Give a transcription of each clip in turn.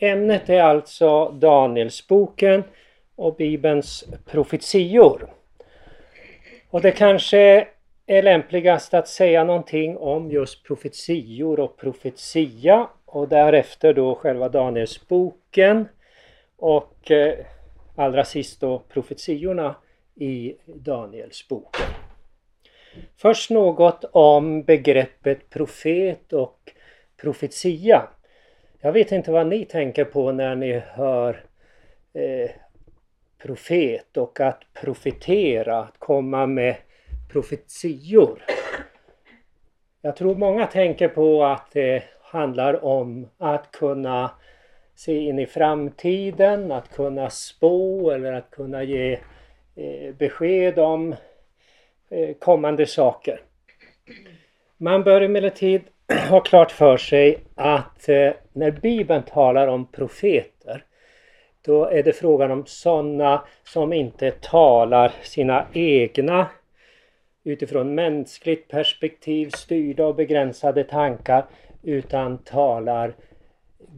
ämnet är alltså Danielsboken och Bibelns profetior. Och det kanske är lämpligast att säga någonting om just profetior och profetia och därefter då själva Danielsboken och eh, allra sist då profetiorna i Danielsboken. Först något om begreppet profet och profetia. Jag vet inte vad ni tänker på när ni hör eh, profet och att profetera, att komma med profetior. Jag tror många tänker på att det handlar om att kunna se in i framtiden, att kunna spå eller att kunna ge eh, besked om eh, kommande saker. Man bör emellertid ha klart för sig att eh, när Bibeln talar om profeter då är det frågan om sådana som inte talar sina egna utifrån mänskligt perspektiv styrda och begränsade tankar utan talar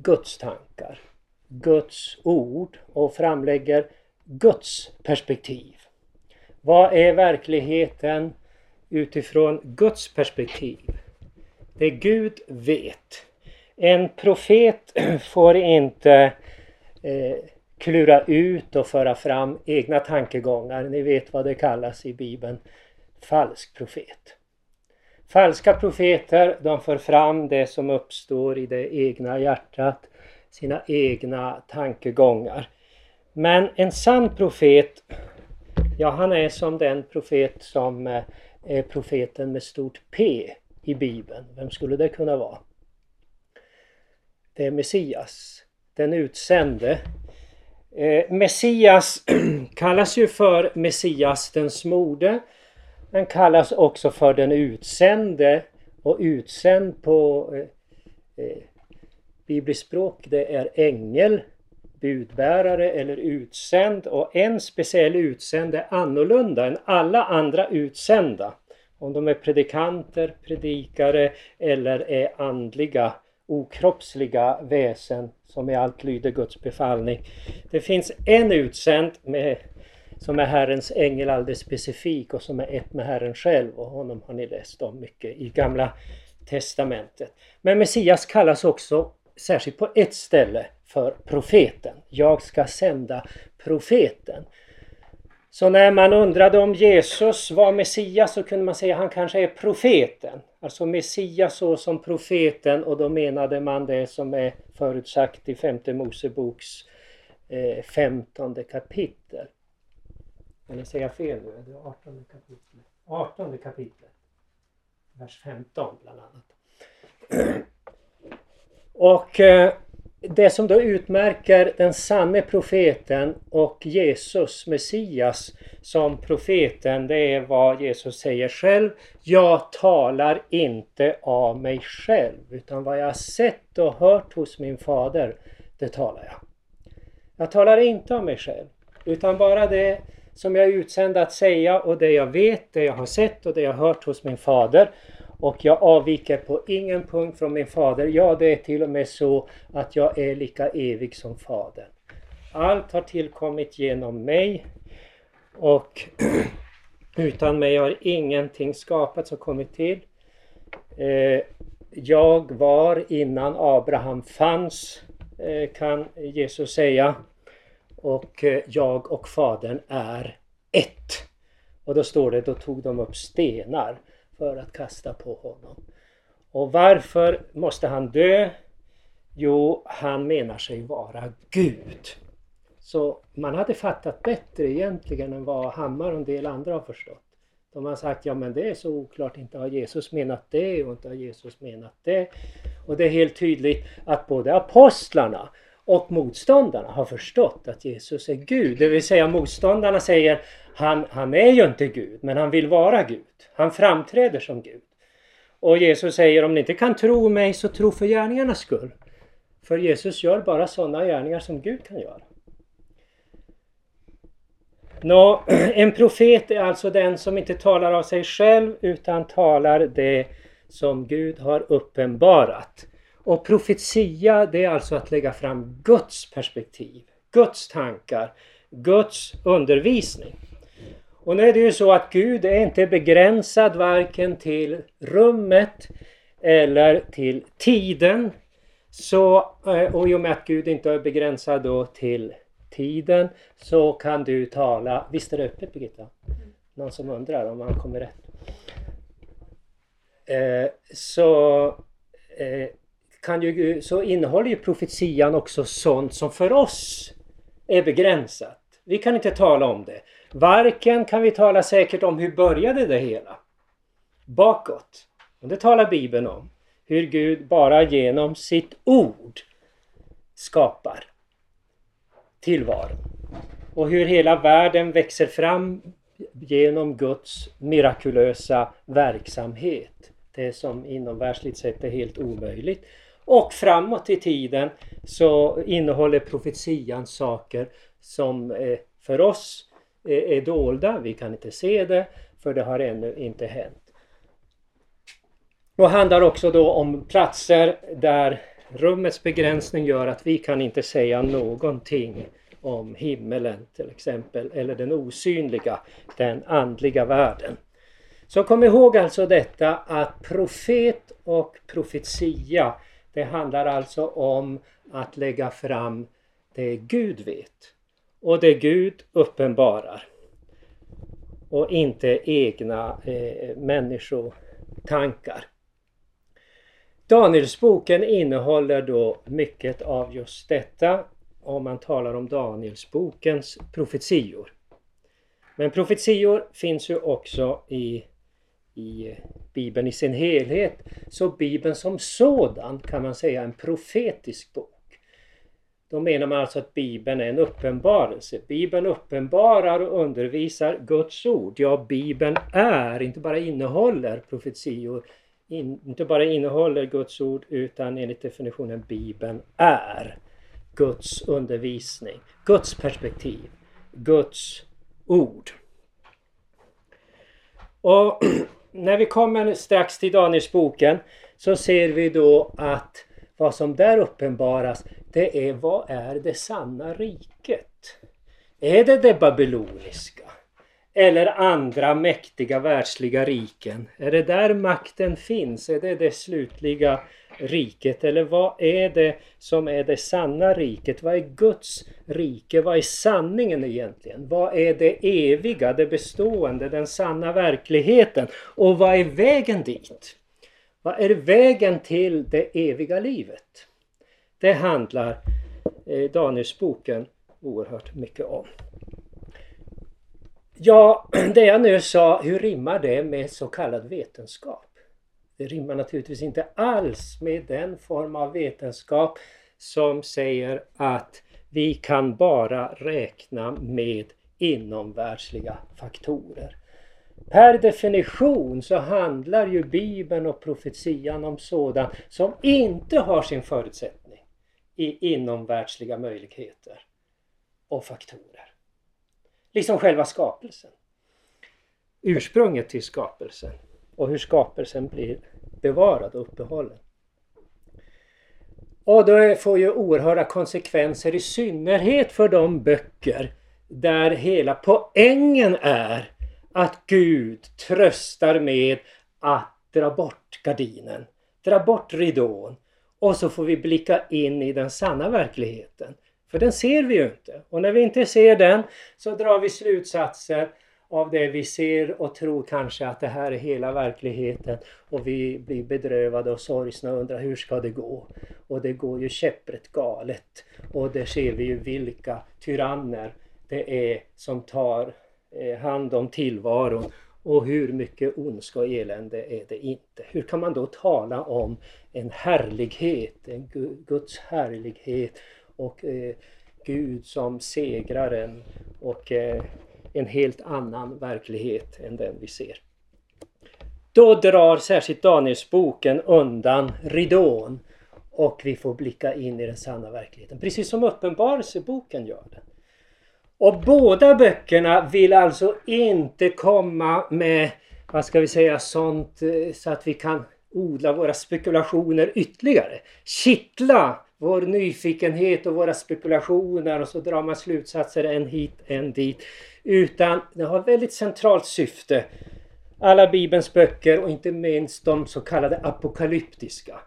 Guds tankar, Guds ord och framlägger Guds perspektiv. Vad är verkligheten utifrån Guds perspektiv? Det Gud vet. En profet får inte eh, klura ut och föra fram egna tankegångar. Ni vet vad det kallas i Bibeln. Falsk profet. Falska profeter de för fram det som uppstår i det egna hjärtat, sina egna tankegångar. Men en sann profet, ja han är som den profet som eh, är profeten med stort P i Bibeln. Vem skulle det kunna vara? Det är Messias, den utsände. Eh, Messias kallas ju för Messias den smorde. Den kallas också för den utsände och utsänd på eh, eh, bibliskt språk det är ängel, budbärare eller utsänd och en speciell utsänd är annorlunda än alla andra utsända. Om de är predikanter, predikare eller är andliga okroppsliga väsen som i allt lyder Guds befallning. Det finns en utsänd med, som är Herrens ängel alldeles specifik och som är ett med Herren själv och honom har ni läst om mycket i Gamla Testamentet. Men Messias kallas också särskilt på ett ställe för profeten. Jag ska sända profeten. Så när man undrade om Jesus var Messias så kunde man säga att han kanske är profeten. Alltså Messias så som profeten och då menade man det som är förutsagt i femte Moseboks eh, femtonde kapitel. Eller säger jag fel nu? Är det artonde kapitlet? Artonde kapitlet. Vers 15 bland annat. Och eh, det som då utmärker den sanne profeten och Jesus, Messias, som profeten, det är vad Jesus säger själv. Jag talar inte av mig själv, utan vad jag har sett och hört hos min fader, det talar jag. Jag talar inte av mig själv, utan bara det som jag är utsänd att säga och det jag vet, det jag har sett och det jag har hört hos min fader. Och jag avviker på ingen punkt från min fader. Ja, det är till och med så att jag är lika evig som fadern. Allt har tillkommit genom mig och utan mig har ingenting skapats och kommit till. Eh, jag var innan Abraham fanns, eh, kan Jesus säga. Och eh, jag och Fadern är ett. Och då står det, då tog de upp stenar för att kasta på honom. Och varför måste han dö? Jo, han menar sig vara Gud. Så man hade fattat bättre egentligen än vad Hammar och en del andra har förstått. De har sagt, ja men det är så oklart, inte har Jesus menat det och inte har Jesus menat det. Och det är helt tydligt att både apostlarna och motståndarna har förstått att Jesus är Gud. Det vill säga motståndarna säger han, han är ju inte Gud men han vill vara Gud. Han framträder som Gud. Och Jesus säger om ni inte kan tro mig så tro för gärningarnas skull. För Jesus gör bara sådana gärningar som Gud kan göra. Nå, en profet är alltså den som inte talar av sig själv utan talar det som Gud har uppenbarat. Och profetia det är alltså att lägga fram Guds perspektiv, Guds tankar, Guds undervisning. Och nu är det ju så att Gud är inte begränsad varken till rummet eller till tiden. Så, eh, och i och med att Gud inte är begränsad då till tiden så kan du tala. Visst är det öppet Birgitta? Någon som undrar om man kommer rätt? Eh, så, eh, kan ju, så innehåller ju profetian också sånt som för oss är begränsat. Vi kan inte tala om det. Varken kan vi tala säkert om hur började det hela bakåt. Och det talar Bibeln om. Hur Gud bara genom sitt ord skapar tillvaron. Och hur hela världen växer fram genom Guds mirakulösa verksamhet. Det som inom världsligt sett är helt omöjligt. Och framåt i tiden så innehåller profetian saker som eh, för oss eh, är dolda. Vi kan inte se det för det har ännu inte hänt. Och handlar också då om platser där rummets begränsning gör att vi kan inte säga någonting om himmelen till exempel eller den osynliga, den andliga världen. Så kom ihåg alltså detta att profet och profetia det handlar alltså om att lägga fram det Gud vet och det Gud uppenbarar och inte egna eh, människotankar. Danielsboken innehåller då mycket av just detta om man talar om Danielsbokens profetior. Men profetior finns ju också i, i Bibeln i sin helhet. Så Bibeln som sådan kan man säga är en profetisk bok. Då menar man alltså att Bibeln är en uppenbarelse. Bibeln uppenbarar och undervisar Guds ord. Ja, Bibeln är, inte bara innehåller profetior, in, inte bara innehåller Guds ord utan enligt definitionen Bibeln är Guds undervisning, Guds perspektiv, Guds ord. Och när vi kommer strax till Danielsboken så ser vi då att vad som där uppenbaras det är vad är det sanna riket? Är det det babyloniska? Eller andra mäktiga världsliga riken? Är det där makten finns? Är det det slutliga riket? Eller vad är det som är det sanna riket? Vad är Guds rike? Vad är sanningen egentligen? Vad är det eviga, det bestående, den sanna verkligheten? Och vad är vägen dit? Vad är vägen till det eviga livet? Det handlar eh, Danielsboken oerhört mycket om. Ja, det jag nu sa, hur rimmar det med så kallad vetenskap? Det rimmar naturligtvis inte alls med den form av vetenskap som säger att vi kan bara räkna med inomvärldsliga faktorer. Per definition så handlar ju Bibeln och profetian om sådant som inte har sin förutsättning i inomvärldsliga möjligheter och faktorer. Liksom själva skapelsen. Ursprunget till skapelsen och hur skapelsen blir bevarad och uppehållen. Och det får ju oerhörda konsekvenser i synnerhet för de böcker där hela poängen är att Gud tröstar med att dra bort gardinen, dra bort ridån och så får vi blicka in i den sanna verkligheten. För den ser vi ju inte. Och när vi inte ser den så drar vi slutsatser av det vi ser och tror kanske att det här är hela verkligheten och vi blir bedrövade och sorgsna och undrar hur ska det gå? Och det går ju käpprätt galet. Och där ser vi ju vilka tyranner det är som tar eh, hand om tillvaron och hur mycket ondska och elände är det inte? Hur kan man då tala om en härlighet, en Guds härlighet och eh, Gud som segraren och eh, en helt annan verklighet än den vi ser. Då drar särskilt Danielsboken undan ridån och vi får blicka in i den sanna verkligheten. Precis som Uppenbarelseboken gör det. Och båda böckerna vill alltså inte komma med, vad ska vi säga, sånt eh, så att vi kan odla våra spekulationer ytterligare. Kittla vår nyfikenhet och våra spekulationer och så drar man slutsatser en hit, en dit. Utan det har väldigt centralt syfte. Alla Bibelns böcker och inte minst de så kallade apokalyptiska.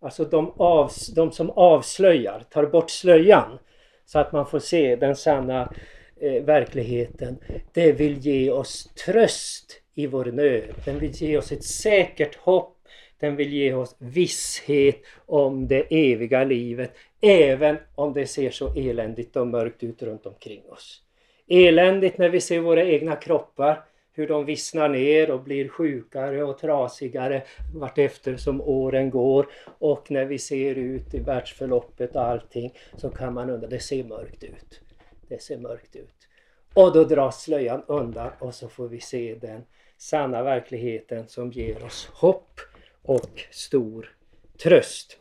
Alltså de, av, de som avslöjar, tar bort slöjan så att man får se den sanna eh, verkligheten. Det vill ge oss tröst i vår nöd. Den vill ge oss ett säkert hopp. Den vill ge oss visshet om det eviga livet. Även om det ser så eländigt och mörkt ut runt omkring oss. Eländigt när vi ser våra egna kroppar hur de vissnar ner och blir sjukare och trasigare vartefter som åren går. Och när vi ser ut i världsförloppet och allting så kan man undra, det ser mörkt ut. Det ser mörkt ut. Och då dras slöjan undan och så får vi se den sanna verkligheten som ger oss hopp och stor tröst.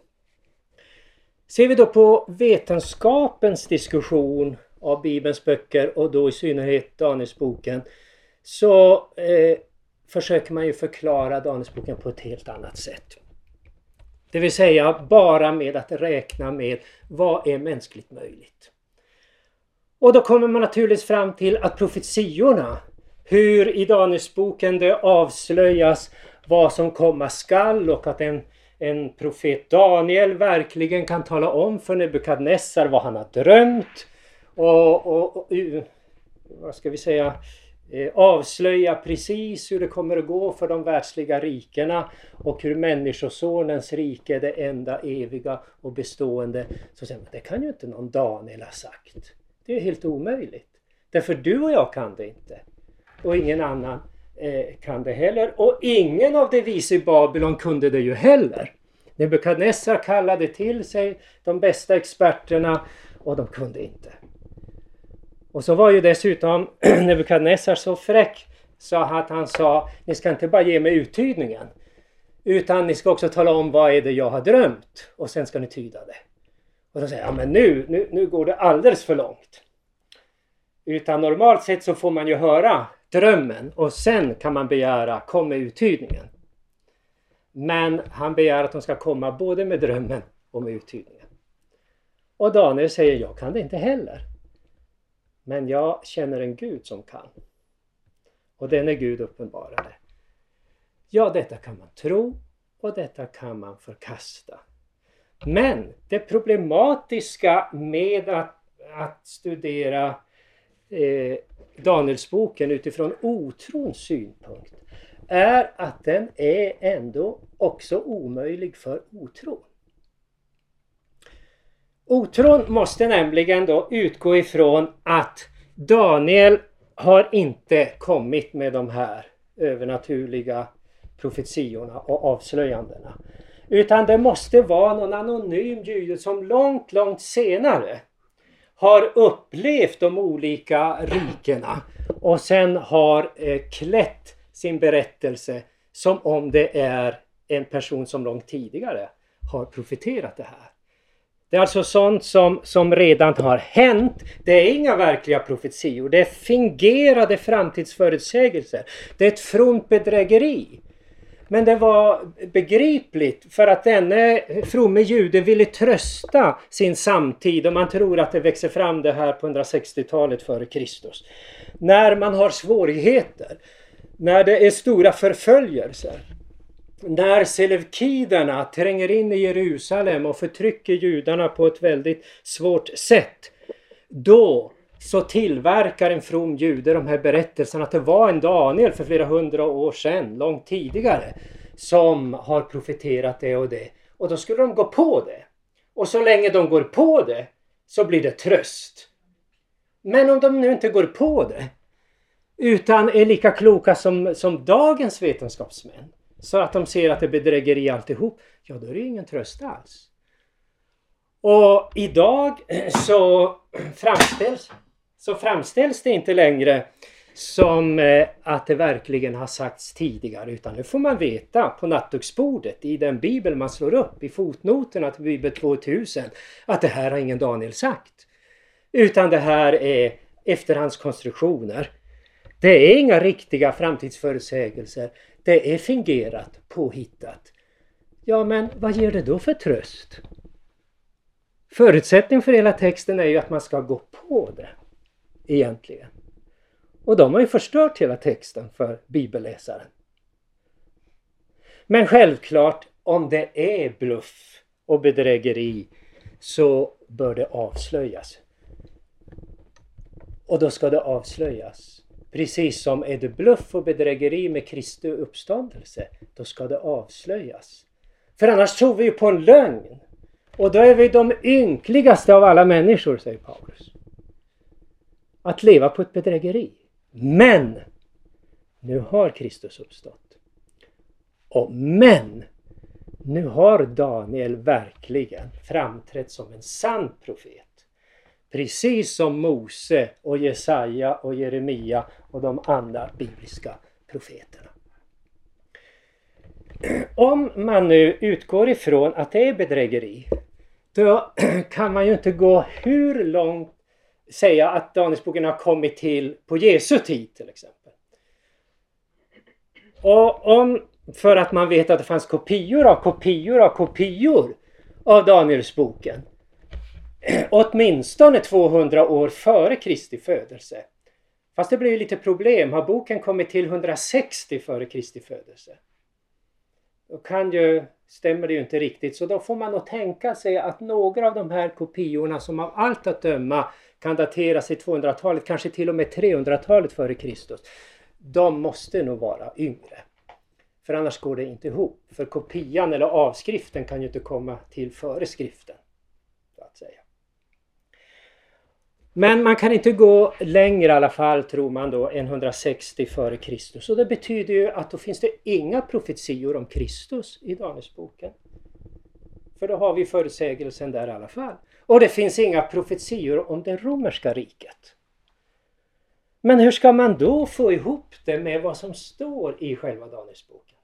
Ser vi då på vetenskapens diskussion av Bibelns böcker och då i synnerhet Danielsboken så eh, försöker man ju förklara Danielsboken på ett helt annat sätt. Det vill säga bara med att räkna med vad är mänskligt möjligt. Och då kommer man naturligtvis fram till att profetiorna, hur i Danielsboken det avslöjas vad som komma skall och att en, en profet Daniel verkligen kan tala om för Nebukadnessar vad han har drömt. Och, och, och vad ska vi säga eh, avslöja precis hur det kommer att gå för de världsliga rikena och hur Människosonens rike är det enda eviga och bestående. Så säger man, det kan ju inte någon Daniel ha sagt. Det är helt omöjligt. Därför du och jag kan det inte. Och ingen annan Eh, kan det heller. Och ingen av de vise i Babylon kunde det ju heller. Nebukadnessar kallade till sig de bästa experterna och de kunde inte. Och så var ju dessutom Nebukadnessar så fräck så att han sa ni ska inte bara ge mig uttydningen utan ni ska också tala om vad är det jag har drömt och sen ska ni tyda det. Och då säger jag, ja men nu, nu, nu går det alldeles för långt. Utan normalt sett så får man ju höra drömmen och sen kan man begära kom med uttydningen. Men han begär att de ska komma både med drömmen och med uttydningen. Och Daniel säger jag kan det inte heller. Men jag känner en Gud som kan. Och den är Gud uppenbarade. Ja, detta kan man tro och detta kan man förkasta. Men det problematiska med att, att studera eh, Danielsboken utifrån otrons synpunkt är att den är ändå också omöjlig för otron. Otron måste nämligen då utgå ifrån att Daniel har inte kommit med de här övernaturliga profetiorna och avslöjandena. Utan det måste vara någon anonym jude som långt, långt senare har upplevt de olika rikena och sen har eh, klätt sin berättelse som om det är en person som långt tidigare har profeterat det här. Det är alltså sånt som, som redan har hänt. Det är inga verkliga profetior. Det är fingerade framtidsförutsägelser. Det är ett fromt bedrägeri. Men det var begripligt för att denne fromme jude ville trösta sin samtid och man tror att det växer fram det här på 160-talet före Kristus. När man har svårigheter, när det är stora förföljelser, när selevkiderna tränger in i Jerusalem och förtrycker judarna på ett väldigt svårt sätt. Då så tillverkar en from jude de här berättelserna att det var en Daniel för flera hundra år sedan, långt tidigare, som har profeterat det och det. Och då skulle de gå på det. Och så länge de går på det så blir det tröst. Men om de nu inte går på det utan är lika kloka som, som dagens vetenskapsmän så att de ser att det är bedrägeri alltihop, ja då är det ingen tröst alls. Och idag så framställs, så framställs det inte längre som eh, att det verkligen har sagts tidigare utan nu får man veta på nattduksbordet i den bibel man slår upp i fotnoterna till bibel 2000 att det här har ingen Daniel sagt. Utan det här är efterhandskonstruktioner. Det är inga riktiga framtidsförutsägelser det är fingerat, påhittat. Ja, men vad ger det då för tröst? Förutsättningen för hela texten är ju att man ska gå på det egentligen. Och de har ju förstört hela texten för bibelläsaren. Men självklart, om det är bluff och bedrägeri så bör det avslöjas. Och då ska det avslöjas. Precis som är det bluff och bedrägeri med Kristi uppståndelse, då ska det avslöjas. För annars tror vi ju på en lögn. Och då är vi de ynkligaste av alla människor, säger Paulus. Att leva på ett bedrägeri. Men! Nu har Kristus uppstått. Och men! Nu har Daniel verkligen framträtt som en sann profet. Precis som Mose och Jesaja och Jeremia och de andra bibliska profeterna. Om man nu utgår ifrån att det är bedrägeri då kan man ju inte gå hur långt säga att Danielsboken har kommit till på Jesu tid till exempel. Och om, för att man vet att det fanns kopior av kopior av kopior av Danielsboken åtminstone 200 år före Kristi födelse. Fast det blir ju lite problem. Har boken kommit till 160 före Kristi födelse? Då kan ju, stämmer det ju inte riktigt så då får man nog tänka sig att några av de här kopiorna som av allt att döma kan dateras i 200-talet, kanske till och med 300-talet före Kristus. De måste nog vara yngre. För annars går det inte ihop. För kopian eller avskriften kan ju inte komma till före skriften. Så att säga. Men man kan inte gå längre i alla fall tror man då än 160 före Kristus. Och det betyder ju att då finns det inga profetior om Kristus i Danielsboken. För då har vi förutsägelsen där i alla fall. Och det finns inga profetior om det romerska riket. Men hur ska man då få ihop det med vad som står i själva Danielsboken?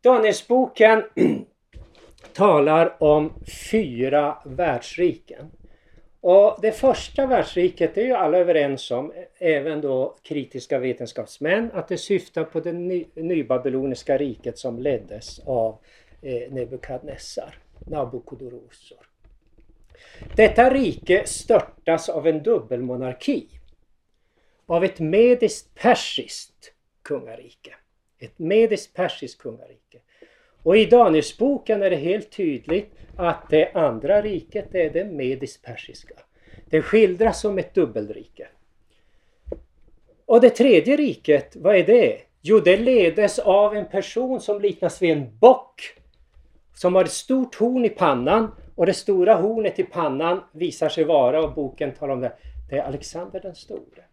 Danielsboken talar om fyra världsriken. Och det första världsriket är ju alla överens om, även då kritiska vetenskapsmän, att det syftar på det ny, nybabyloniska riket som leddes av eh, Nebukadnessar, Nabukodorosor. Detta rike störtas av en dubbelmonarki. Av ett mediskt persiskt kungarike. Ett mediskt persiskt kungarike. Och i Danielsboken är det helt tydligt att det andra riket är det mediskt-persiska. Det skildras som ett dubbelrike. Och det tredje riket, vad är det? Jo, det ledes av en person som liknas vid en bock. Som har ett stort horn i pannan och det stora hornet i pannan visar sig vara, och boken talar om det, det är Alexander den store.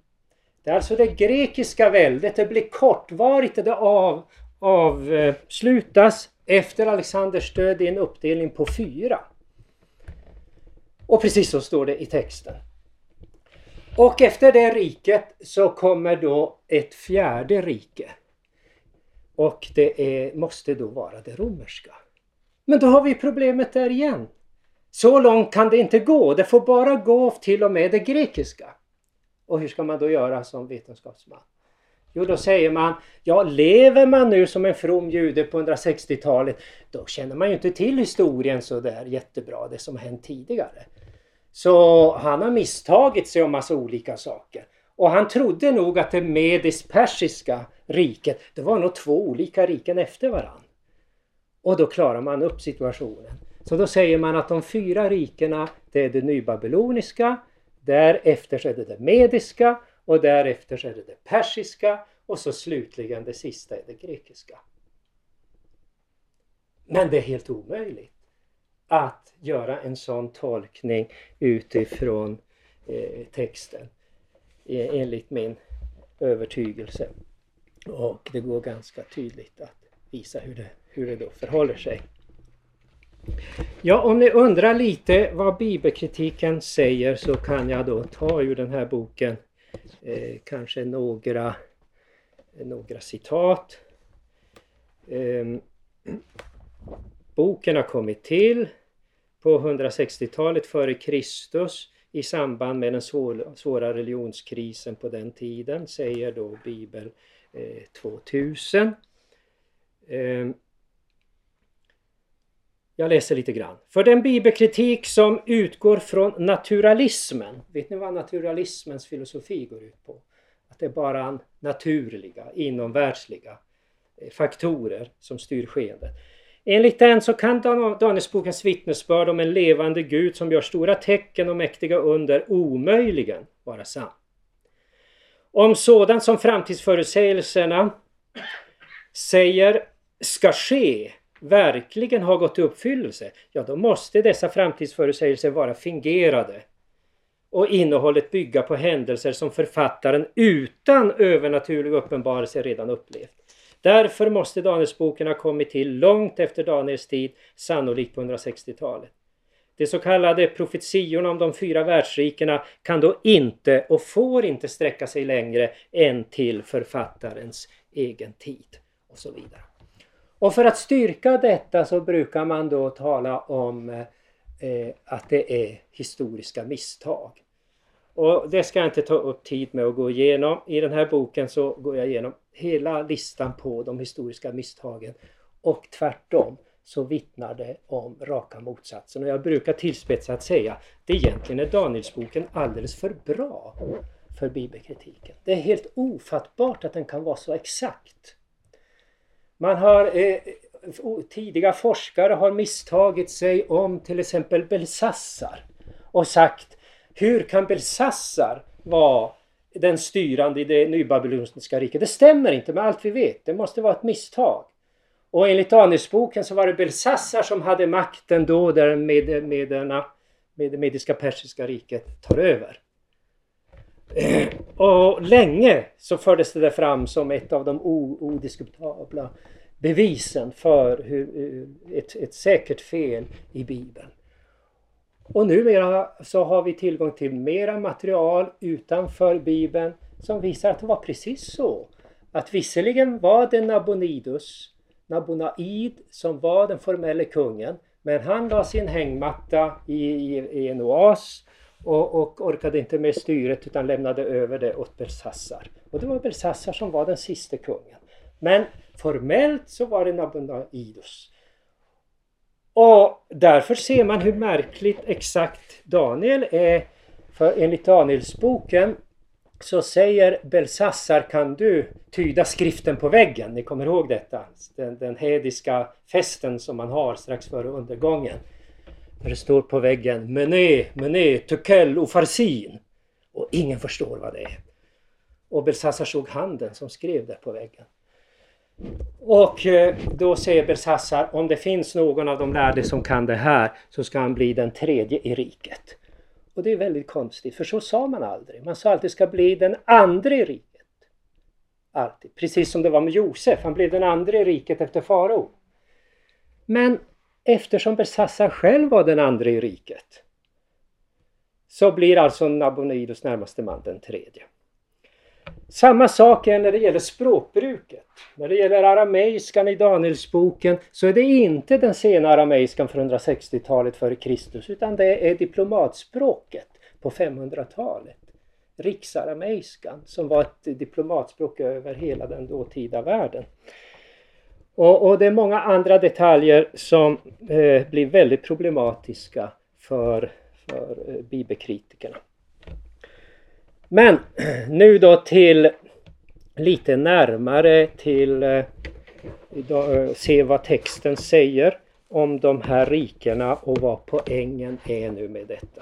Det är alltså det grekiska väldet, det blir kortvarigt, det av, avslutas efter Alexanders död i en uppdelning på fyra. Och precis så står det i texten. Och efter det riket så kommer då ett fjärde rike. Och det är, måste då vara det romerska. Men då har vi problemet där igen. Så långt kan det inte gå. Det får bara gå till och med det grekiska. Och hur ska man då göra som vetenskapsman? Jo, då säger man, ja lever man nu som en from jude på 160-talet, då känner man ju inte till historien så där jättebra, det som hänt tidigare. Så han har misstagit sig om massa olika saker. Och han trodde nog att det medis-persiska riket, det var nog två olika riken efter varann. Och då klarar man upp situationen. Så då säger man att de fyra rikena, det är det nybabyloniska, därefter så är det det mediska och därefter så är det det persiska och så slutligen det sista är det grekiska. Men det är helt omöjligt att göra en sån tolkning utifrån eh, texten e, enligt min övertygelse. Och det går ganska tydligt att visa hur det, hur det då förhåller sig. Ja, om ni undrar lite vad bibelkritiken säger så kan jag då ta ur den här boken eh, kanske några, några citat. Eh, boken har kommit till på 160-talet före Kristus i samband med den svåra religionskrisen på den tiden, säger då Bibel eh, 2000. Jag läser lite grann. För den bibelkritik som utgår från naturalismen. Vet ni vad naturalismens filosofi går ut på? Att det är bara naturliga, inomvärldsliga eh, faktorer som styr skeendet. Enligt den så kan Danielsbokens vittnesbörd om en levande Gud som gör stora tecken och mäktiga under omöjligen vara sann. Om sådant som framtidsförutsägelserna säger ska ske verkligen har gått i uppfyllelse, ja då måste dessa framtidsförutsägelser vara fingerade och innehållet bygga på händelser som författaren utan övernaturlig uppenbarelse redan upplevt. Därför måste Danielsboken ha kommit till långt efter Daniels tid, sannolikt på 160-talet. De så kallade profetiorna om de fyra världsrikena kan då inte och får inte sträcka sig längre än till författarens egen tid och så vidare. Och för att styrka detta så brukar man då tala om eh, att det är historiska misstag. Och det ska jag inte ta upp tid med att gå igenom. I den här boken så går jag igenom hela listan på de historiska misstagen. Och tvärtom så vittnar det om raka motsatsen. Och jag brukar tillspetsat säga det egentligen är Danielsboken alldeles för bra för bibelkritiken. Det är helt ofattbart att den kan vara så exakt. Man har eh, tidiga forskare har misstagit sig om till exempel Belsassar och sagt hur kan Belsassar vara den styrande i det nybabyloniska riket? Det stämmer inte med allt vi vet. Det måste vara ett misstag. Och enligt Danielsboken så var det Belsassar som hade makten då där med, med, med det mediska persiska riket tar över. Eh, och länge så fördes det där fram som ett av de odiskutabla bevisen för hur, ett, ett säkert fel i Bibeln. Och numera så har vi tillgång till mera material utanför Bibeln som visar att det var precis så. Att visserligen var det Nabonidus, Nabonaid, som var den formella kungen men han la sin hängmatta i, i, i en oas och, och, orkade inte med styret utan lämnade över det åt Belsassar. Och det var Belsassar som var den sista kungen. Men formellt så var det Nabonidus. Och därför ser man hur märkligt exakt Daniel är. För enligt Danielsboken så säger Belsassar kan du tyda skriften på väggen. Ni kommer ihåg detta? Den, den hediska festen som man har strax före undergången. Där det står på väggen Mené, Mené, Tukel och Farsin. Och ingen förstår vad det är. Och Belsassar såg handen som skrev det på väggen. Och eh, då säger Belsassar om det finns någon av de lärde som kan det här så ska han bli den tredje i riket. Och det är väldigt konstigt för så sa man aldrig. Man sa alltid ska bli den andra i riket. Alltid. Precis som det var med Josef, han blev den andra i riket efter farao. Men eftersom Belsassar själv var den andra i riket så blir alltså Nabonidus närmaste man den tredje. Samma sak är när det gäller språkbruket. När det gäller arameiskan i Danielsboken så är det inte den sena arameiskan från 160-talet före Kristus utan det är diplomatspråket på 500-talet. Riksarameiskan som var ett diplomatspråk över hela den dåtida världen. Och, och det är många andra detaljer som eh, blir väldigt problematiska för, för eh, bibelkritikerna. Men nu då till lite närmare till eh, eh, se vad texten säger om de här rikena och vad poängen är nu med detta.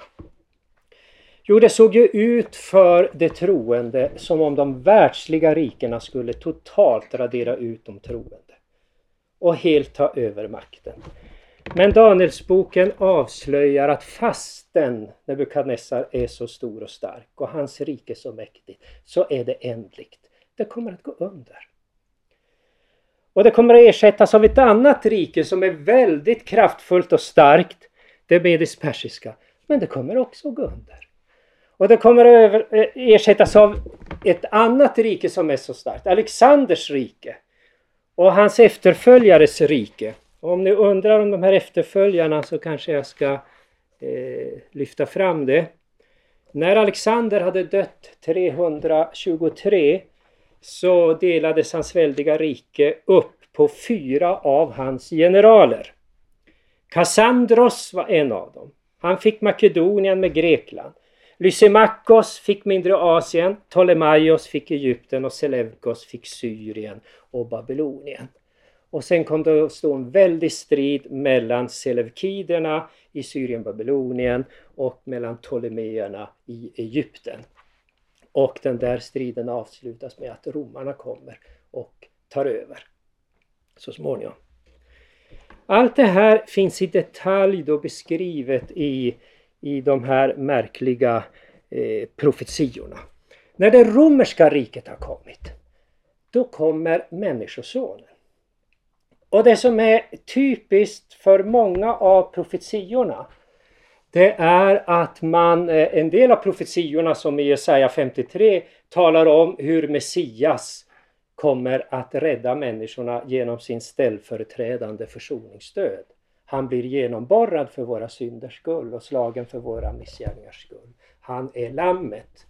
Jo, det såg ju ut för de troende som om de världsliga rikena skulle totalt radera ut de troende och helt ta över makten. Men Danielsboken avslöjar att fasten Nebukadnessar är så stor och stark och hans rike så mäktigt så är det ändligt. Det kommer att gå under. Och det kommer att ersättas av ett annat rike som är väldigt kraftfullt och starkt. Det medisk-persiska. Men det kommer också att gå under. Och det kommer att eh, ersättas av ett annat rike som är så starkt. Alexanders rike. Och hans efterföljares rike. Om ni undrar om de här efterföljarna så kanske jag ska eh, lyfta fram det. När Alexander hade dött 323 så delades hans väldiga rike upp på fyra av hans generaler. Kassandros var en av dem. Han fick Makedonien med Grekland. Lysimakos fick mindre Asien, Ptolemaios fick Egypten och Selevkos fick Syrien och Babylonien. Och sen kom det att stå en väldig strid mellan Selevkiderna i Syrien Babylonien och mellan Ptolemeerna i Egypten. Och den där striden avslutas med att romarna kommer och tar över så småningom. Allt det här finns i detalj då beskrivet i, i de här märkliga eh, profetiorna. När det romerska riket har kommit, då kommer Människosonen. Och det som är typiskt för många av profetiorna det är att man, eh, en del av profetiorna som i Jesaja 53 talar om hur Messias kommer att rädda människorna genom sin ställföreträdande försoningsstöd. Han blir genomborrad för våra synders skull och slagen för våra missgärningars skull. Han är lammet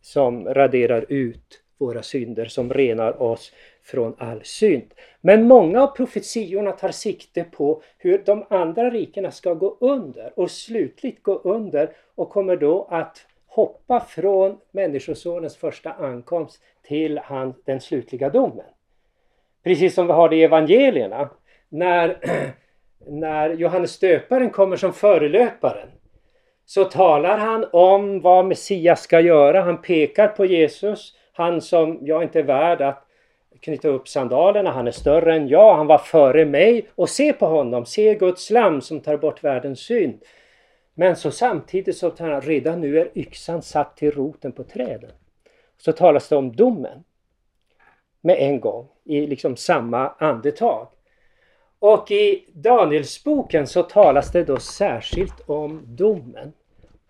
som raderar ut våra synder, som renar oss från all synd. Men många av profetiorna tar sikte på hur de andra rikena ska gå under och slutligt gå under och kommer då att hoppa från Människosonens första ankomst till han, den slutliga domen. Precis som vi har det i evangelierna. När, när Johannes döparen kommer som förelöparen så talar han om vad Messias ska göra. Han pekar på Jesus, han som jag inte är värd att knyta upp sandalerna, han är större än jag, han var före mig och se på honom, se Guds lam som tar bort världens synd. Men så samtidigt så tar han, redan nu är yxan satt till roten på träden. Så talas det om domen med en gång i liksom samma andetag. Och i Danielsboken så talas det då särskilt om domen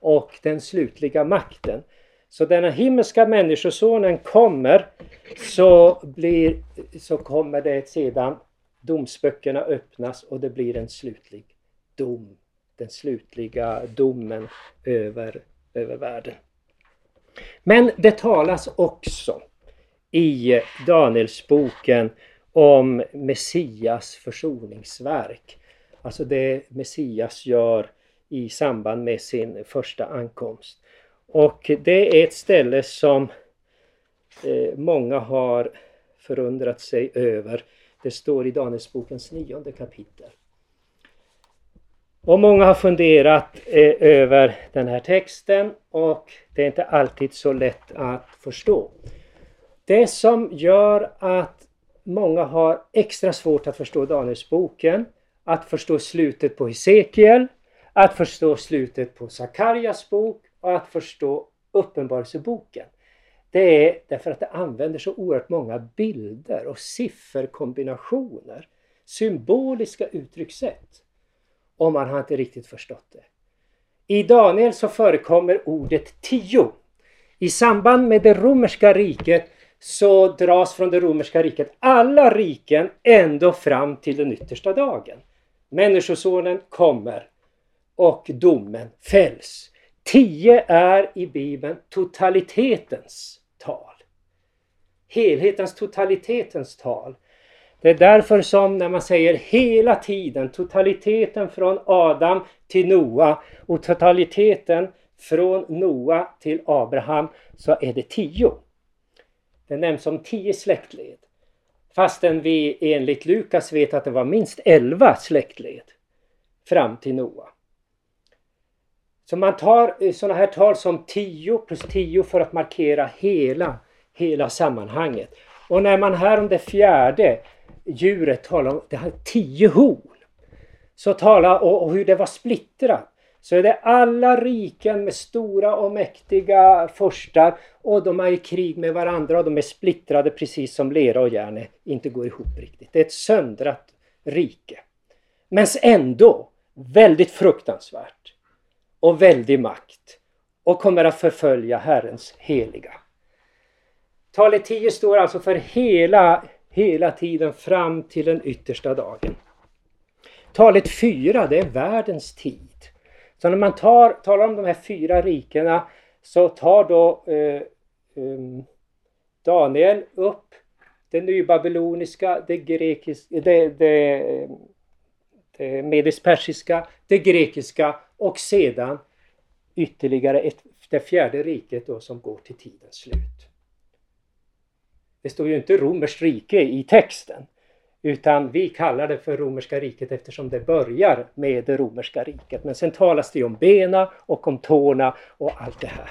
och den slutliga makten. Så när den himmelska människosonen kommer så, blir, så kommer det sedan domsböckerna öppnas och det blir en slutlig dom. Den slutliga domen över, över världen. Men det talas också i Danielsboken om Messias försoningsverk. Alltså det Messias gör i samband med sin första ankomst. Och det är ett ställe som eh, många har förundrat sig över. Det står i Danielsbokens nionde kapitel. Och många har funderat eh, över den här texten och det är inte alltid så lätt att förstå. Det som gör att många har extra svårt att förstå Danielsboken, att förstå slutet på Hesekiel, att förstå slutet på Sakarjas bok att förstå Uppenbarelseboken. Det är därför att det använder så oerhört många bilder och sifferkombinationer, symboliska uttryckssätt. Och man har inte riktigt förstått det. I Daniel så förekommer ordet tio. I samband med det romerska riket så dras från det romerska riket alla riken ändå fram till den yttersta dagen. Människosonen kommer och domen fälls. Tio är i Bibeln totalitetens tal. Helhetens, totalitetens tal. Det är därför som när man säger hela tiden, totaliteten från Adam till Noa och totaliteten från Noa till Abraham så är det tio. Det nämns som tio släktled. Fastän vi enligt Lukas vet att det var minst elva släktled fram till Noa. Så man tar eh, sådana här tal som 10 plus 10 för att markera hela, hela sammanhanget. Och när man här om det fjärde djuret talar om det har tio horn. Så talar och, och hur det var splittrat. Så är det alla riken med stora och mäktiga förstar och de är i krig med varandra och de är splittrade precis som lera och järn inte går ihop riktigt. Det är ett söndrat rike. Men ändå väldigt fruktansvärt och väldig makt och kommer att förfölja Herrens heliga. Talet 10 står alltså för hela, hela tiden fram till den yttersta dagen. Talet 4 det är världens tid. Så när man tar, talar om de här fyra rikena så tar då eh, um, Daniel upp det nybabyloniska, det grekiska, det, det, det medisk-persiska, det grekiska och sedan ytterligare ett, det fjärde riket då som går till tidens slut. Det står ju inte romerskt rike i texten utan vi kallar det för romerska riket eftersom det börjar med det romerska riket. Men sen talas det om bena och om tårna och allt det här.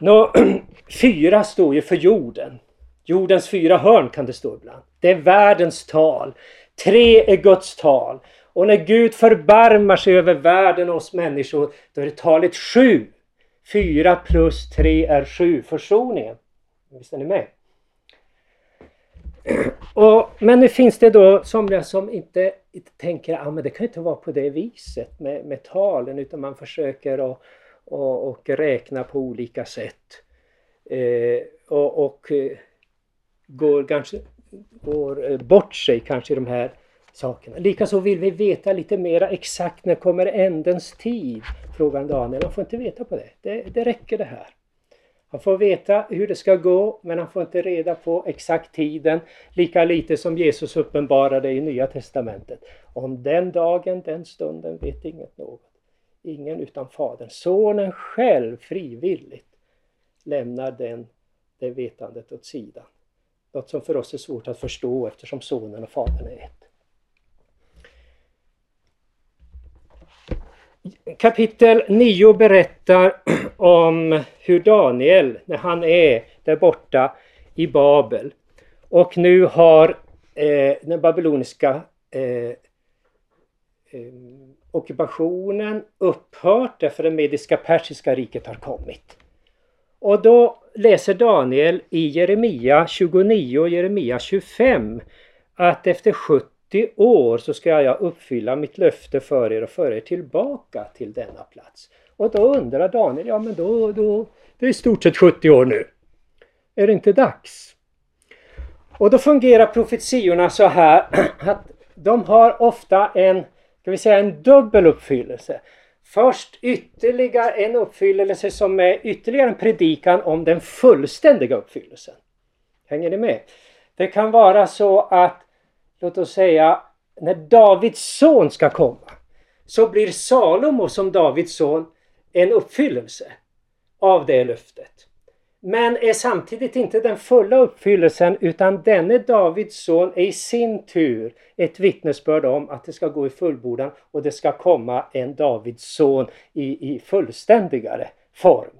Nå, fyra står ju för jorden. Jordens fyra hörn kan det stå ibland. Det är världens tal. Tre är Guds tal. Och när Gud förbarmar sig över världen och oss människor, då är det talet sju. Fyra plus tre är sju, försoningen. Visst är ni med? Och, men nu finns det då somliga som inte, inte tänker att ah, det kan inte vara på det viset med, med talen utan man försöker att och, och räkna på olika sätt. Eh, och, och eh, går, kanske, går eh, bort sig kanske i de här sakerna. Likaså vill vi veta lite mera exakt när kommer ändens tid? Frågar Daniel. Han får inte veta på det. det. Det räcker det här. Han får veta hur det ska gå men han får inte reda på exakt tiden. Lika lite som Jesus uppenbarade i Nya Testamentet. Om den dagen, den stunden vet inget något. Ingen utan Fadern. Sonen själv frivilligt lämnar den, det vetandet åt sidan. Något som för oss är svårt att förstå eftersom Sonen och Fadern är ett. Kapitel 9 berättar om hur Daniel, när han är där borta i Babel och nu har eh, den babyloniska eh, eh, ockupationen upphört därför det mediska persiska riket har kommit. Och då läser Daniel i Jeremia 29 och Jeremia 25 att efter 70 år så ska jag uppfylla mitt löfte för er och föra er tillbaka till denna plats. Och då undrar Daniel, ja men då, då det är i stort sett 70 år nu. Är det inte dags? Och då fungerar profetiorna så här att de har ofta en, ska vi säga en dubbel uppfyllelse. Först ytterligare en uppfyllelse som är ytterligare en predikan om den fullständiga uppfyllelsen. Hänger ni med? Det kan vara så att, låt oss säga, när Davids son ska komma så blir Salomo som Davids son en uppfyllelse av det löftet. Men är samtidigt inte den fulla uppfyllelsen utan denne Davids son är i sin tur ett vittnesbörd om att det ska gå i fullbordan och det ska komma en Davids son i, i fullständigare form.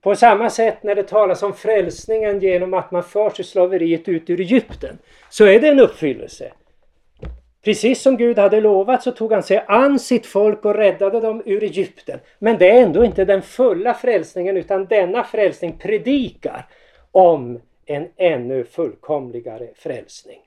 På samma sätt när det talas om frälsningen genom att man förs i slaveriet ut ur Egypten så är det en uppfyllelse. Precis som Gud hade lovat så tog han sig an sitt folk och räddade dem ur Egypten. Men det är ändå inte den fulla frälsningen utan denna frälsning predikar om en ännu fullkomligare frälsning.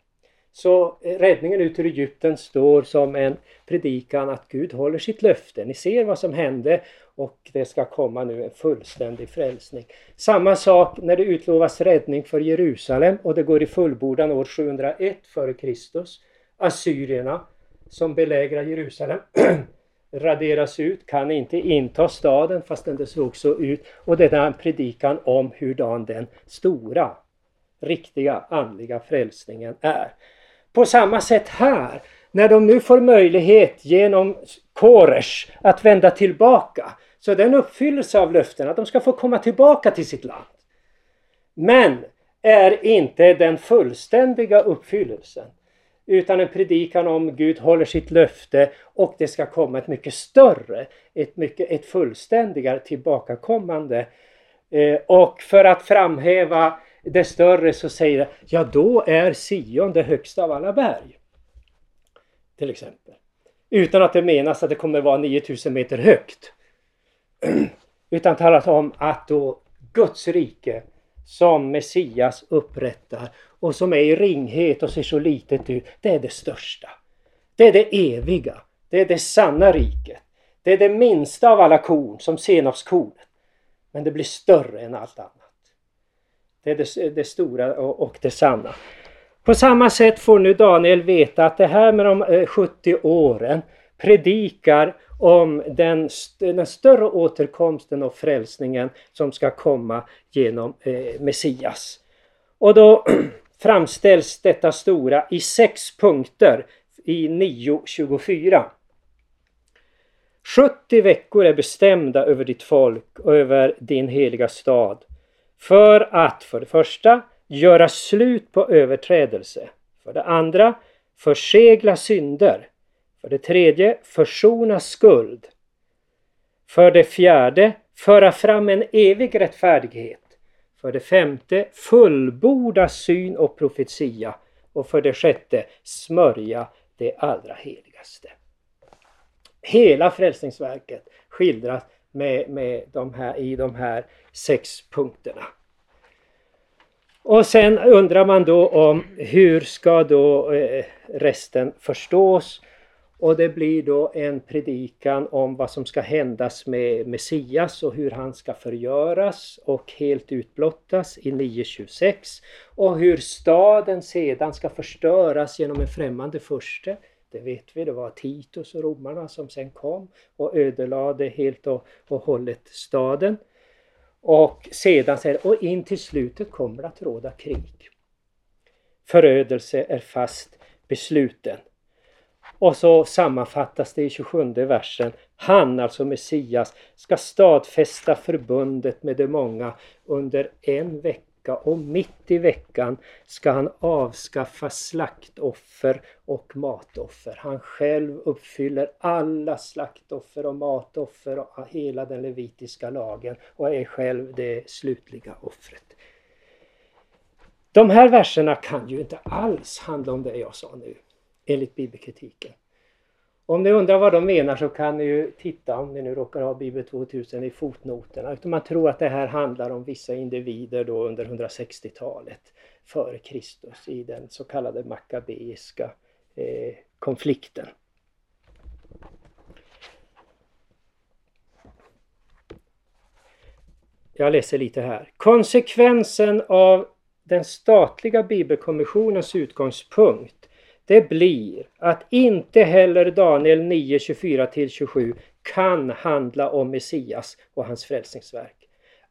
Så eh, räddningen ut ur Egypten står som en predikan att Gud håller sitt löfte. Ni ser vad som hände och det ska komma nu en fullständig frälsning. Samma sak när det utlovas räddning för Jerusalem och det går i fullbordan år 701 f.Kr assyrierna som belägrar Jerusalem raderas ut, kan inte inta staden fastän det såg så ut. Och det är en predikan om hurdan den stora, riktiga andliga frälsningen är. På samma sätt här, när de nu får möjlighet genom Koresh att vända tillbaka, så det är en uppfyllelse av löftena, att de ska få komma tillbaka till sitt land. Men är inte den fullständiga uppfyllelsen utan en predikan om Gud håller sitt löfte och det ska komma ett mycket större, ett, mycket, ett fullständigare tillbakakommande. Eh, och för att framhäva det större så säger det, ja då är Sion det högsta av alla berg. Till exempel. Utan att det menas att det kommer vara 9000 meter högt. Utan talat om att då Guds rike som Messias upprättar och som är i ringhet och ser så litet ut, det är det största. Det är det eviga. Det är det sanna riket. Det är det minsta av alla korn, som senapskornet. Men det blir större än allt annat. Det är det, det stora och, och det sanna. På samma sätt får nu Daniel veta att det här med de eh, 70 åren predikar om den, den större återkomsten och frälsningen som ska komma genom eh, Messias. Och då framställs detta stora i sex punkter i 9.24. 70 veckor är bestämda över ditt folk och över din heliga stad för att för det första göra slut på överträdelse. För det andra försegla synder. För det tredje försona skuld. För det fjärde föra fram en evig rättfärdighet. För det femte fullborda syn och profetia. Och för det sjätte smörja det allra heligaste. Hela frälsningsverket skildras med, med de här, i de här sex punkterna. Och sen undrar man då om hur ska då eh, resten förstås? Och det blir då en predikan om vad som ska händas med Messias och hur han ska förgöras och helt utblottas i 9.26 och hur staden sedan ska förstöras genom en främmande furste. Det vet vi, det var Titus och romarna som sen kom och ödelade helt och, och hållet staden. Och sedan säger och in till slutet kommer det att råda krig. Förödelse är fast besluten. Och så sammanfattas det i 27 versen. Han, alltså Messias, ska stadfästa förbundet med de många under en vecka och mitt i veckan ska han avskaffa slaktoffer och matoffer. Han själv uppfyller alla slaktoffer och matoffer och hela den levitiska lagen och är själv det slutliga offret. De här verserna kan ju inte alls handla om det jag sa nu, enligt bibelkritiken. Om ni undrar vad de menar så kan ni ju titta om ni nu råkar ha Bibel 2000 i fotnoterna. Utan man tror att det här handlar om vissa individer då under 160-talet före Kristus i den så kallade makabeiska eh, konflikten. Jag läser lite här. Konsekvensen av den statliga bibelkommissionens utgångspunkt det blir att inte heller Daniel 9, 24-27 kan handla om Messias och hans frälsningsverk.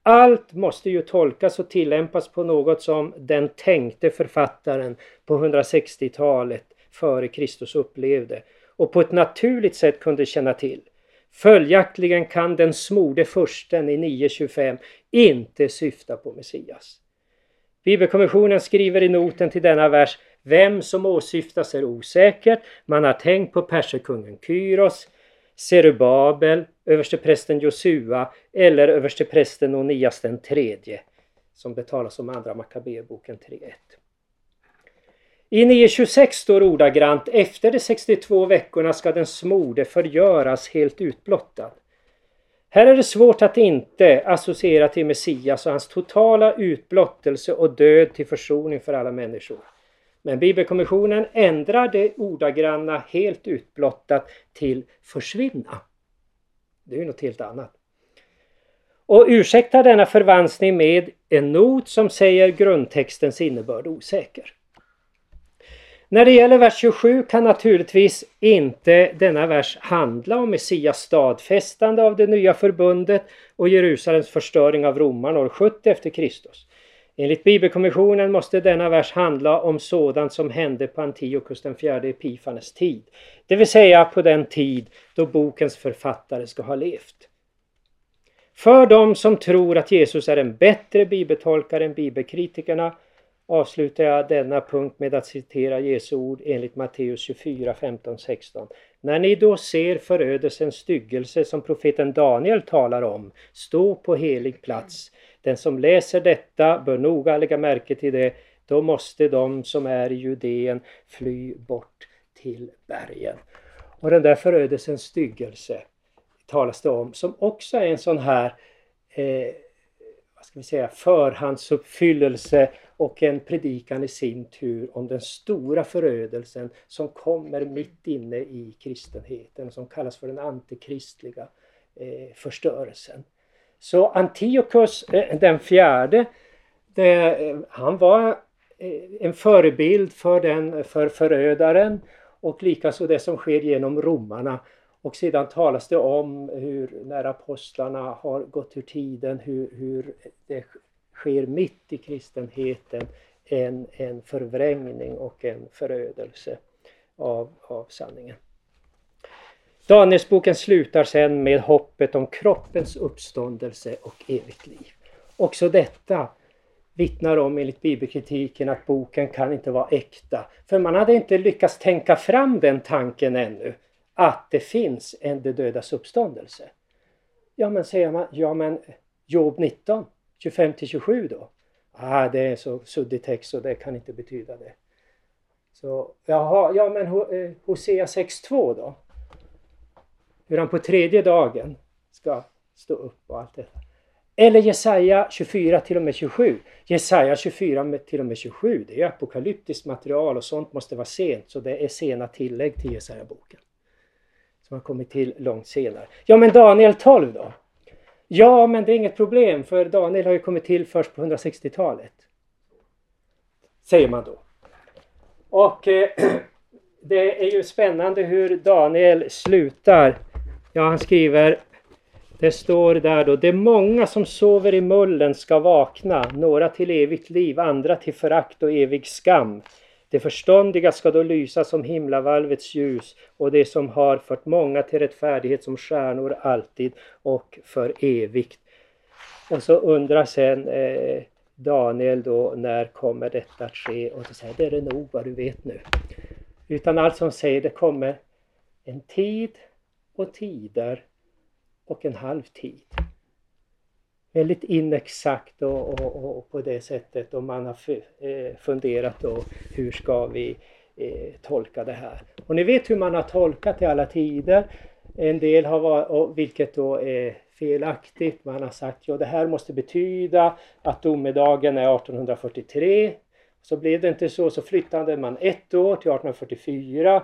Allt måste ju tolkas och tillämpas på något som den tänkte författaren på 160-talet före Kristus upplevde och på ett naturligt sätt kunde känna till. Följaktligen kan den smorde försten i 9.25 inte syfta på Messias. Bibelkommissionen skriver i noten till denna vers vem som åsyftas är osäkert. Man har tänkt på perserkungen Kyros, Serubabel, översteprästen Josua eller översteprästen Onias den tredje som betalas om andra Makabeboken 3.1. I 9.26 står ordagrant efter de 62 veckorna ska den smorde förgöras helt utblottad. Här är det svårt att inte associera till Messias och hans totala utblottelse och död till försoning för alla människor. Men Bibelkommissionen ändrar det ordagranna helt utblottat till försvinna. Det är ju något helt annat. Och ursäktar denna förvanskning med en not som säger grundtextens innebörd osäker. När det gäller vers 27 kan naturligtvis inte denna vers handla om Messias stadfästande av det nya förbundet och Jerusalems förstöring av romarna år 70 efter Kristus. Enligt Bibelkommissionen måste denna vers handla om sådant som hände på Antiochus den fjärde Epifanes tid. Det vill säga på den tid då bokens författare ska ha levt. För de som tror att Jesus är en bättre bibeltolkare än bibelkritikerna avslutar jag denna punkt med att citera Jesu ord enligt Matteus 24, 15, 16. När ni då ser förödelsens styggelse som profeten Daniel talar om, stå på helig plats. Den som läser detta bör noga lägga märke till det. Då måste de som är i Judeen fly bort till bergen. Och den där förödelsens styggelse talas det om som också är en sån här eh, vad ska vi säga, förhandsuppfyllelse och en predikan i sin tur om den stora förödelsen som kommer mitt inne i kristenheten som kallas för den antikristliga eh, förstörelsen. Så Antiochus eh, den fjärde, det, eh, han var eh, en förebild för, den, för förödaren och likaså det som sker genom romarna. Och sedan talas det om hur när apostlarna har gått ur tiden, hur, hur det sker mitt i kristenheten en, en förvrängning och en förödelse av, av sanningen. Danielsboken slutar sen med hoppet om kroppens uppståndelse och evigt liv. Också detta vittnar om enligt bibelkritiken att boken kan inte vara äkta. För man hade inte lyckats tänka fram den tanken ännu att det finns en de dödas uppståndelse. Ja men säger man, ja men Job 19, 25 till 27 då? Ah, det är så suddig text och det kan inte betyda det. Så, jaha, ja men eh, Hosea 6.2 då? Hur han på tredje dagen ska stå upp och allt detta. Eller Jesaja 24 till och med 27. Jesaja 24 till och med 27 det är apokalyptiskt material och sånt måste vara sent så det är sena tillägg till Jesaja-boken. Som har kommit till långt senare. Ja men Daniel 12 då? Ja men det är inget problem för Daniel har ju kommit till först på 160-talet. Säger man då. Och eh, det är ju spännande hur Daniel slutar. Ja han skriver det står där då, det är många som sover i mullen ska vakna, några till evigt liv, andra till förakt och evig skam. Det förståndiga ska då lysa som himlavalvets ljus och det som har fört många till rättfärdighet som stjärnor alltid och för evigt. Och så undrar sen eh, Daniel då, när kommer detta att ske? Och då säger det är det nog vad du vet nu. Utan allt som säger det kommer en tid och tider och en halv tid. Väldigt inexakt och, och, och på det sättet och man har eh, funderat då hur ska vi eh, tolka det här. Och ni vet hur man har tolkat i alla tider. En del har varit, vilket då är felaktigt, man har sagt ja det här måste betyda att domedagen är 1843. Så blev det inte så, så flyttade man ett år till 1844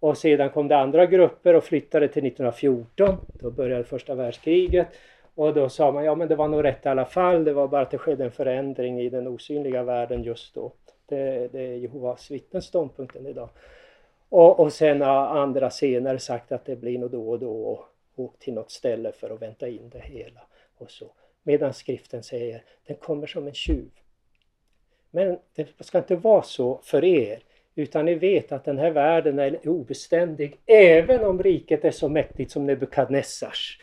och sedan kom det andra grupper och flyttade till 1914. Då började första världskriget. Och då sa man, ja men det var nog rätt i alla fall. Det var bara att det skedde en förändring i den osynliga världen just då. Det, det är Jehovas vittnens ståndpunkten idag. Och, och sen har andra senare sagt att det blir nog då och då och åkt till något ställe för att vänta in det hela. Och så. Medan skriften säger, den kommer som en tjuv. Men det ska inte vara så för er utan ni vet att den här världen är obeständig även om riket är så mäktigt som Nebukadnessars.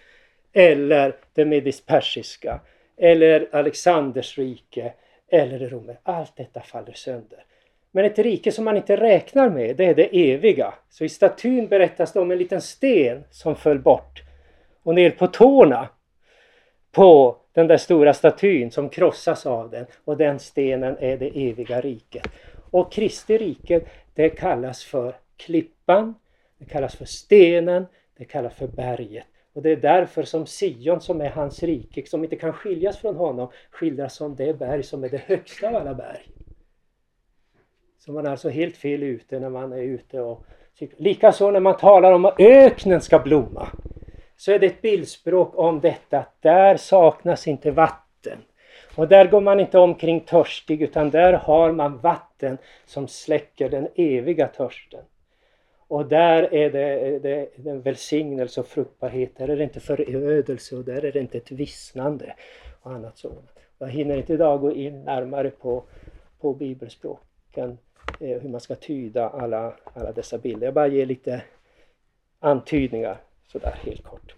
Eller det medis-persiska. Eller Alexanders rike. Eller Rom. Allt detta faller sönder. Men ett rike som man inte räknar med, det är det eviga. Så i statyn berättas det om en liten sten som föll bort. Och ner på tårna på den där stora statyn som krossas av den. Och den stenen är det eviga riket. Och Kristi rike det kallas för klippan, det kallas för stenen, det kallas för berget. Och det är därför som Sion som är hans rike, som inte kan skiljas från honom, skildras som det berg som är det högsta av alla berg. Så man är alltså helt fel ute när man är ute och Likaså när man talar om att öknen ska blomma så är det ett bildspråk om detta att där saknas inte vatten. Och där går man inte omkring törstig utan där har man vatten som släcker den eviga törsten. Och där är det, det, det en välsignelse och fruktbarhet. Där är det inte förödelse och där är det inte ett vissnande och annat sådant. Jag hinner inte idag gå in närmare på, på bibelspråken, eh, hur man ska tyda alla, alla dessa bilder. Jag bara ger lite antydningar sådär helt kort.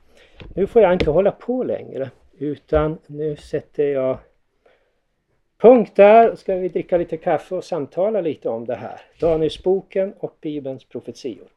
Nu får jag inte hålla på längre utan nu sätter jag punkt där. Ska vi dricka lite kaffe och samtala lite om det här. Danielsboken och Bibelns profetior.